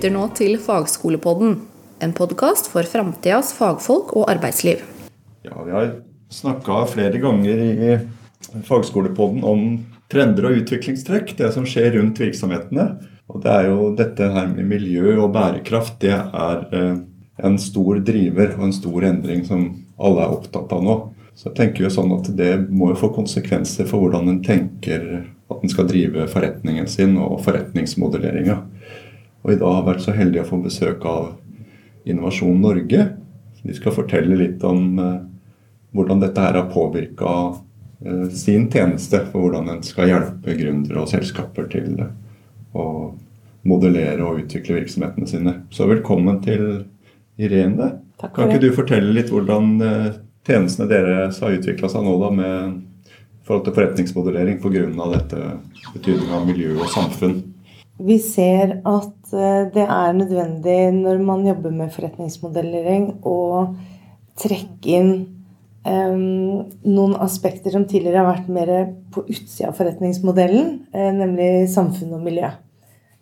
lytter nå til Fagskolepodden, en podkast for framtidas fagfolk og arbeidsliv. Ja, Vi har snakka flere ganger i Fagskolepodden om trender og utviklingstrekk, det som skjer rundt virksomhetene. Og det er jo dette her med miljø og bærekraft, det er eh, en stor driver og en stor endring som alle er opptatt av nå. Så jeg tenker jo sånn at Det må jo få konsekvenser for hvordan en tenker at en skal drive forretningen sin og forretningsmodelleringa. Og I dag har vært så heldig å få besøk av Innovasjon Norge. De skal fortelle litt om eh, hvordan dette her har påvirka eh, sin tjeneste for hvordan en skal hjelpe gründere og selskaper til å modellere og utvikle virksomhetene sine. Så velkommen til Irene. Takk for Kan ikke du fortelle litt hvordan eh, tjenestene deres har utvikla seg nå da med forhold til forretningsmodellering pga. dette betydninga av miljø og samfunn? Vi ser at eh, det er nødvendig når man jobber med forretningsmodellering, å trekke inn um, noen aspekter som tidligere har vært mer på utsida av forretningsmodellen, uh, nemlig samfunn og miljø.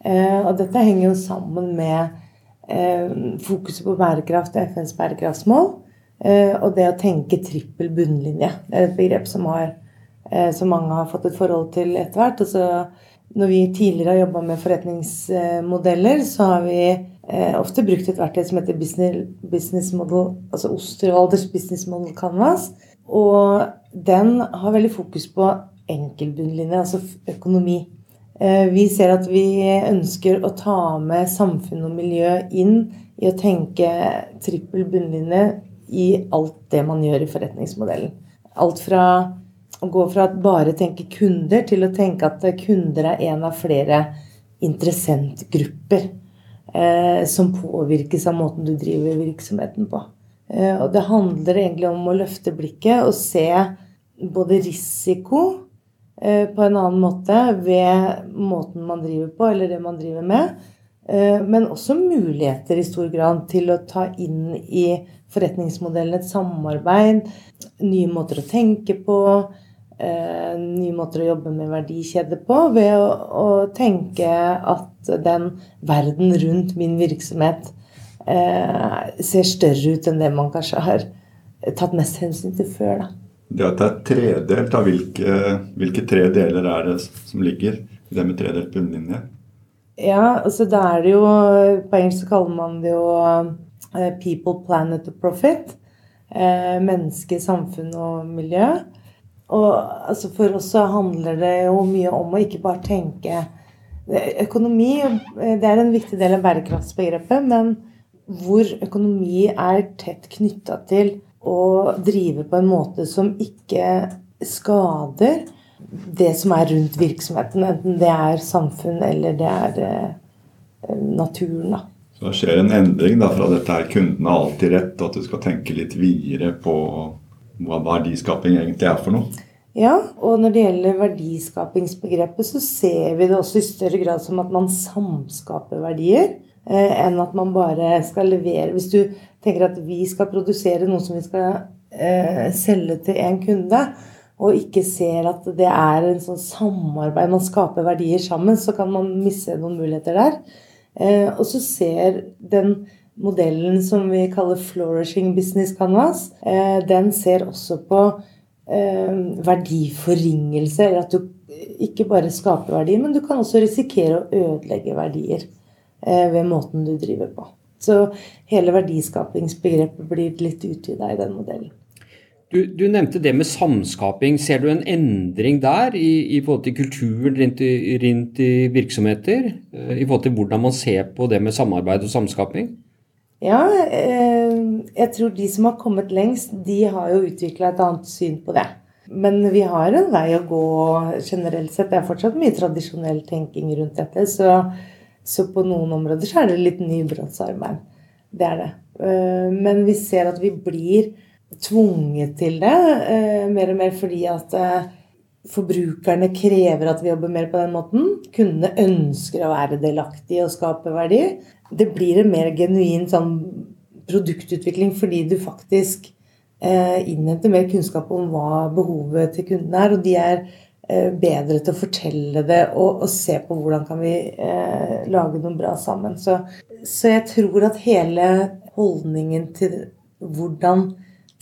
Uh, og dette henger jo sammen med uh, fokuset på bærekraft og FNs bærekraftsmål. og det å tenke trippel bunnlinje. Det er et begrep som, har, som mange har fått et forhold til etter hvert. og så når vi tidligere har jobba med forretningsmodeller, så har vi eh, ofte brukt et verktøy som heter Business Model, altså Osterwalders Business Model Canvas. Og den har veldig fokus på enkeltbunnlinje, altså økonomi. Eh, vi ser at vi ønsker å ta med samfunn og miljø inn i å tenke trippel bunnlinje i alt det man gjør i forretningsmodellen. Alt fra å gå fra å bare tenke kunder til å tenke at kunder er en av flere interessentgrupper eh, som påvirkes av måten du driver virksomheten på. Eh, og det handler egentlig om å løfte blikket og se både risiko eh, på en annen måte ved måten man driver på, eller det man driver med, eh, men også muligheter i stor grad til å ta inn i forretningsmodellen et samarbeid, nye måter å tenke på, eh, nye måter å jobbe med verdikjede på ved å, å, tenke at den verden rundt min virksomhet eh, ser større ut enn det man kanskje har tatt mest hensyn til før. Da. Det at det er tredelt, da, hvilke, hvilke tre deler er det som ligger i det med tredelt bunnlinje? Ja, altså da er det jo På engelsk kaller man det jo uh, people, planet og profit. Uh, menneske, samfunn og miljø. Og altså for oss så handler det jo mye om å ikke bare tenke Økonomi det er en viktig del av bærekraftsbegrepet, men hvor økonomi er tett knytta til å drive på en måte som ikke skader det som er rundt virksomheten, enten det er samfunn eller det er eh, naturen. da. Så det skjer en endring da, fra dette her kunden har alltid rett, at du skal tenke litt videre på hva verdiskaping egentlig er for noe. Ja, og når det gjelder verdiskapingsbegrepet, så ser vi det også i større grad som at man samskaper verdier, eh, enn at man bare skal levere. Hvis du tenker at vi skal produsere noe som vi skal eh, selge til en kunde, og ikke ser at det er en sånn samarbeid, man skaper verdier sammen, så kan man miste noen muligheter der. Eh, og så ser den modellen som vi kaller 'flourishing business canvas', eh, den ser også på eh, verdiforringelse. Eller at du ikke bare skaper verdier, men du kan også risikere å ødelegge verdier eh, ved måten du driver på. Så hele verdiskapingsbegrepet blir litt utvida i den modellen. Du, du, nevnte det med samskaping. Ser du en endring der i, i forhold til kulturen rundt rundt i virksomheter? I forhold til hvordan man ser på det med samarbeid og samskaping? Ja, eh, jeg tror de som har kommet lengst, de har jo utvikla et annet syn på det. Men vi har en vei å gå generelt sett. Det er fortsatt mye tradisjonell tenking rundt dette. Så, så på noen områder så er det litt nybrottsarbeid. Det er det. Eh, men vi ser at vi blir tvunget til det eh, mer og mer fordi at forbrukerne krever at vi jobber mer på den måten. Kundene ønsker å være delaktige og skape verdi det blir en mer genuin sånn produktutvikling fordi du faktisk eh, innhenter mer kunnskap om hva behovet til kunden er. Og de er eh, bedre til å fortelle det og, og se på hvordan kan vi eh, lage noe bra sammen. Så, så jeg tror at hele holdningen til hvordan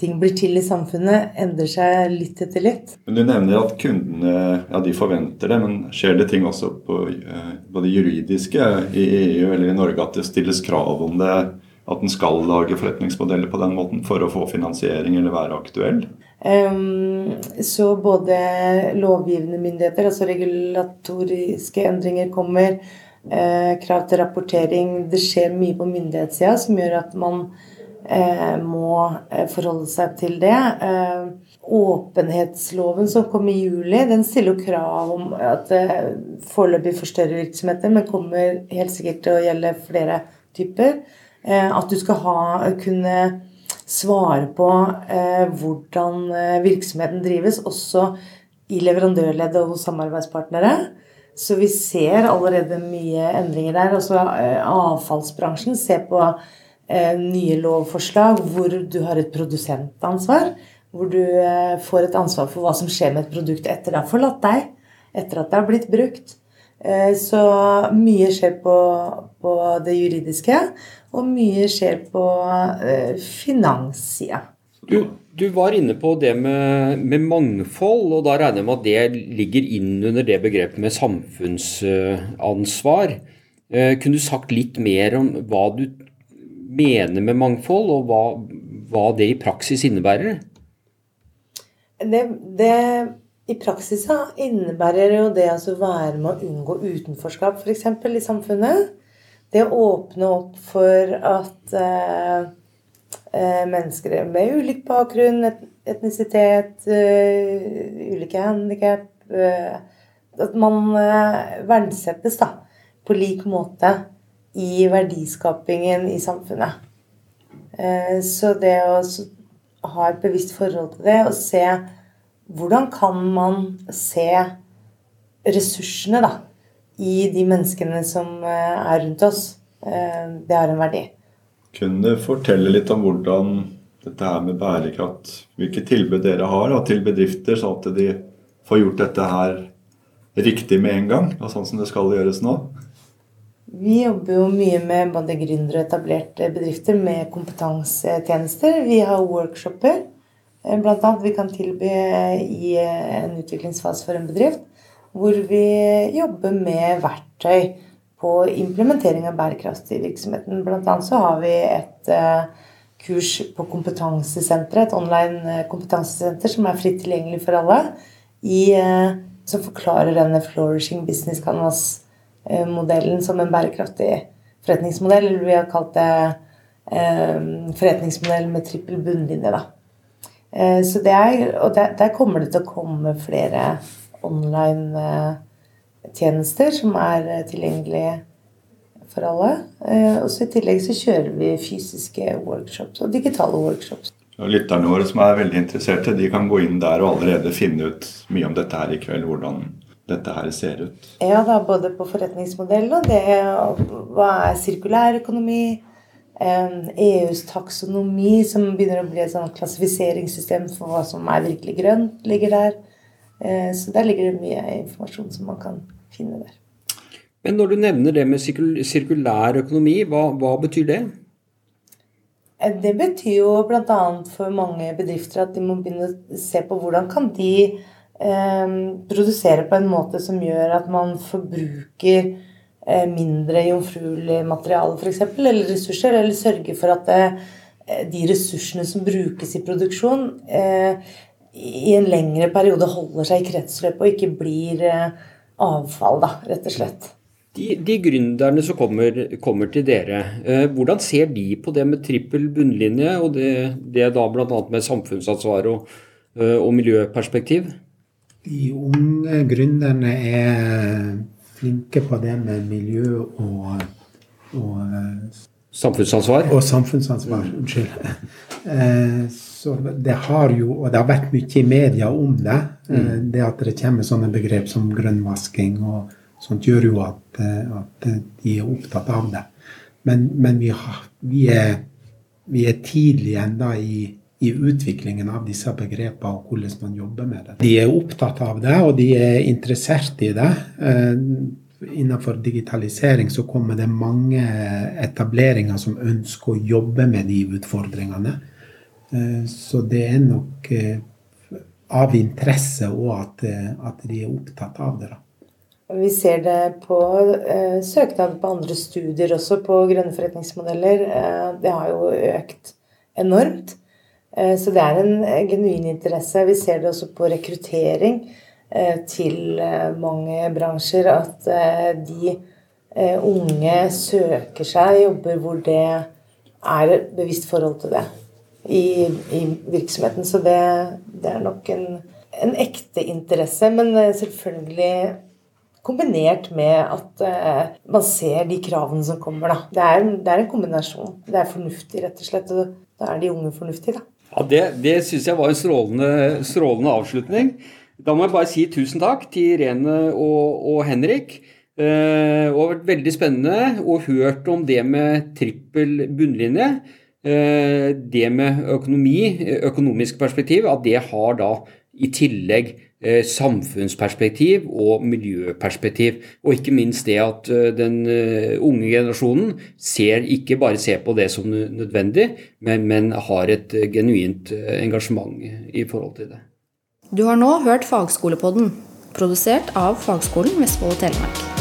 ting blir til i samfunnet, endrer seg litt etter litt. Men Du nevner at kundene ja, de forventer det, men skjer det ting også på, eh, på det juridiske i EU eller i Norge at det stilles krav om det? At en skal lage forretningsmodeller på den måten for å få finansiering eller være aktuell? Um, så både lovgivende myndigheter, altså regulatoriske endringer, kommer. Eh, krav til rapportering. Det skjer mye på myndighetssida som gjør at man må eh, forholde seg til det. Eh, åpenhetsloven som kom i juli, den stiller jo krav om at det eh, foreløpig for større virksomheter, men kommer helt sikkert til å gjelde flere typer. Eh, at du skal ha, kunne svare på hvordan virksomheten drives, også i leverandørleddet og hos samarbeidspartnere. Så vi ser allerede mye endringer der. Også avfallsbransjen ser på Eh, nye lovforslag hvor du har et produsentansvar. Hvor du eh, får et ansvar for hva som skjer med et produkt etter det har forlatt deg. Etter at det har blitt brukt. Eh, så mye skjer på, på det juridiske, og mye skjer på finanssida. Du, du, var inne på det med, med, mangfold, og da regner jeg med at det ligger inn under det begrepet med samfunnsansvar. Kunne du sagt litt mer om hva du mener med mangfold, og hva, hva det i praksis innebærer? Det, det i praksis innebærer jo det å være med å unngå utenforskap f.eks. i samfunnet. Det å åpne opp for at eh, eh, mennesker med ulik bakgrunn, etnisitet, uh, ulike handikap uh, At man uh, verdsettes da, på lik måte i verdiskapingen i samfunnet. Eh, så det å ha et bevisst forhold til det og se hvordan kan man se ressursene da, i de menneskene som eh, er rundt oss, eh, det har en verdi. Kunne du fortelle litt om hvordan dette her med bærekraft, hvilke tilbud dere har da, til bedrifter, sånn at de får gjort dette her riktig med en gang, sånn som det skal gjøres nå? Vi jobber jo mye med både gründere og etablerte bedrifter med kompetansetjenester. Vi har workshoper. Eh, blant annet vi kan tilby i en utviklingsfase for en bedrift hvor vi jobber med verktøy på implementering av bærekraft i virksomheten. Blant annet så har vi et eh, kurs på Kompetansesenteret, et online eh, kompetansesenter som er fritt tilgjengelig for alle, i, som forklarer denne Flourishing Business Canvas Eh, modellen som en bærekraftig forretningsmodell. Eller vi har kalt det eh, forretningsmodell med trippel bunnlinje. Da. Eh, så det er, og der, kommer det til å komme flere online-tjenester som er tilgjengelige for alle. Og så I tillegg så kjører vi fysiske workshops og digitale workshops. Og Lytterne våre som er veldig interesserte, de kan gå inn der og allerede finne ut mye om dette her i kveld. hvordan dette her ser ut? Ja, da, både på forretningsmodell og det hva er sirkulær økonomi. EUs taksonomi, som begynner å bli et sånn klassifiseringssystem for hva som er virkelig grønt, ligger der. Eh, så der ligger det mye informasjon som man kan finne der. Men når du nevner det med sirkulær økonomi, hva, hva betyr det? Eh, det betyr jo bl.a. for mange bedrifter at de må begynne å se på hvordan kan de eh, produsere på en måte som gjør at man forbruker eh, mindre jomfruelig materiale f.eks., eller ressurser, eller sørge for at eh, de ressursene som brukes i produksjon, eh, i en lengre periode holder seg i kretsløpet og ikke blir eh, avfall, da, rett og slett. De, de gründerne som kommer, kommer til dere, eh, hvordan ser de på det med trippel bunnlinje, og det, det da bl.a. med samfunnsansvar og, og miljøperspektiv? De unge gründerne er flinke på det med miljø og, og Samfunnsansvar? Og samfunnsansvar, unnskyld. Eh, så det har jo, og det har vært mye i media om det. Eh, mm. Det at det kommer sånne begrep som grønnvasking og sånt, gjør jo at, eh, at de er opptatt av det. Men, men vi, har, vi, er, vi, er, tidlig ennå i, i utviklingen av disse begrepene og hvordan man jobber med det. De er opptatt av det, og de er interessert i det. Eh, innenfor digitalisering så kommer det mange etableringer som ønsker å jobbe med de utfordringene. Eh, så det er nok eh, av interesse òg at, at, de er opptatt av det. da. Vi ser det på eh, søknader på andre studier også, på grønne forretningsmodeller. Eh, det har jo økt enormt. Eh, så det er en eh, genuin interesse. Vi ser det også på rekruttering eh, til mange bransjer. At de unge søker seg jobber hvor det er et bevisst forhold til det i, i virksomheten. Så det, det er nok en, en, ekte interesse, men selvfølgelig kombinert med at man ser de kravene som kommer. Da. Det, er, det er en kombinasjon. Det er fornuftig, rett og slett. Og da er de unge fornuftige, da. Ja, Det, det syns jeg var en strålende, strålende, avslutning. Da må jeg bare si tusen takk til Irene og, og Henrik. Eh, det har vært veldig spennende å hørt om det med trippel bunnlinje. Eh, det med økonomi, økonomisk perspektiv, at det har da i tillegg Eh, samfunnsperspektiv og miljøperspektiv. Og ikke minst det at eh, den eh, unge generasjonen ser, ikke bare ser på det som nødvendig, men, men har et genuint engasjement i forhold til det. Du har nå hørt Fagskolepodden, produsert av Fagskolen Vestfold og Telemark.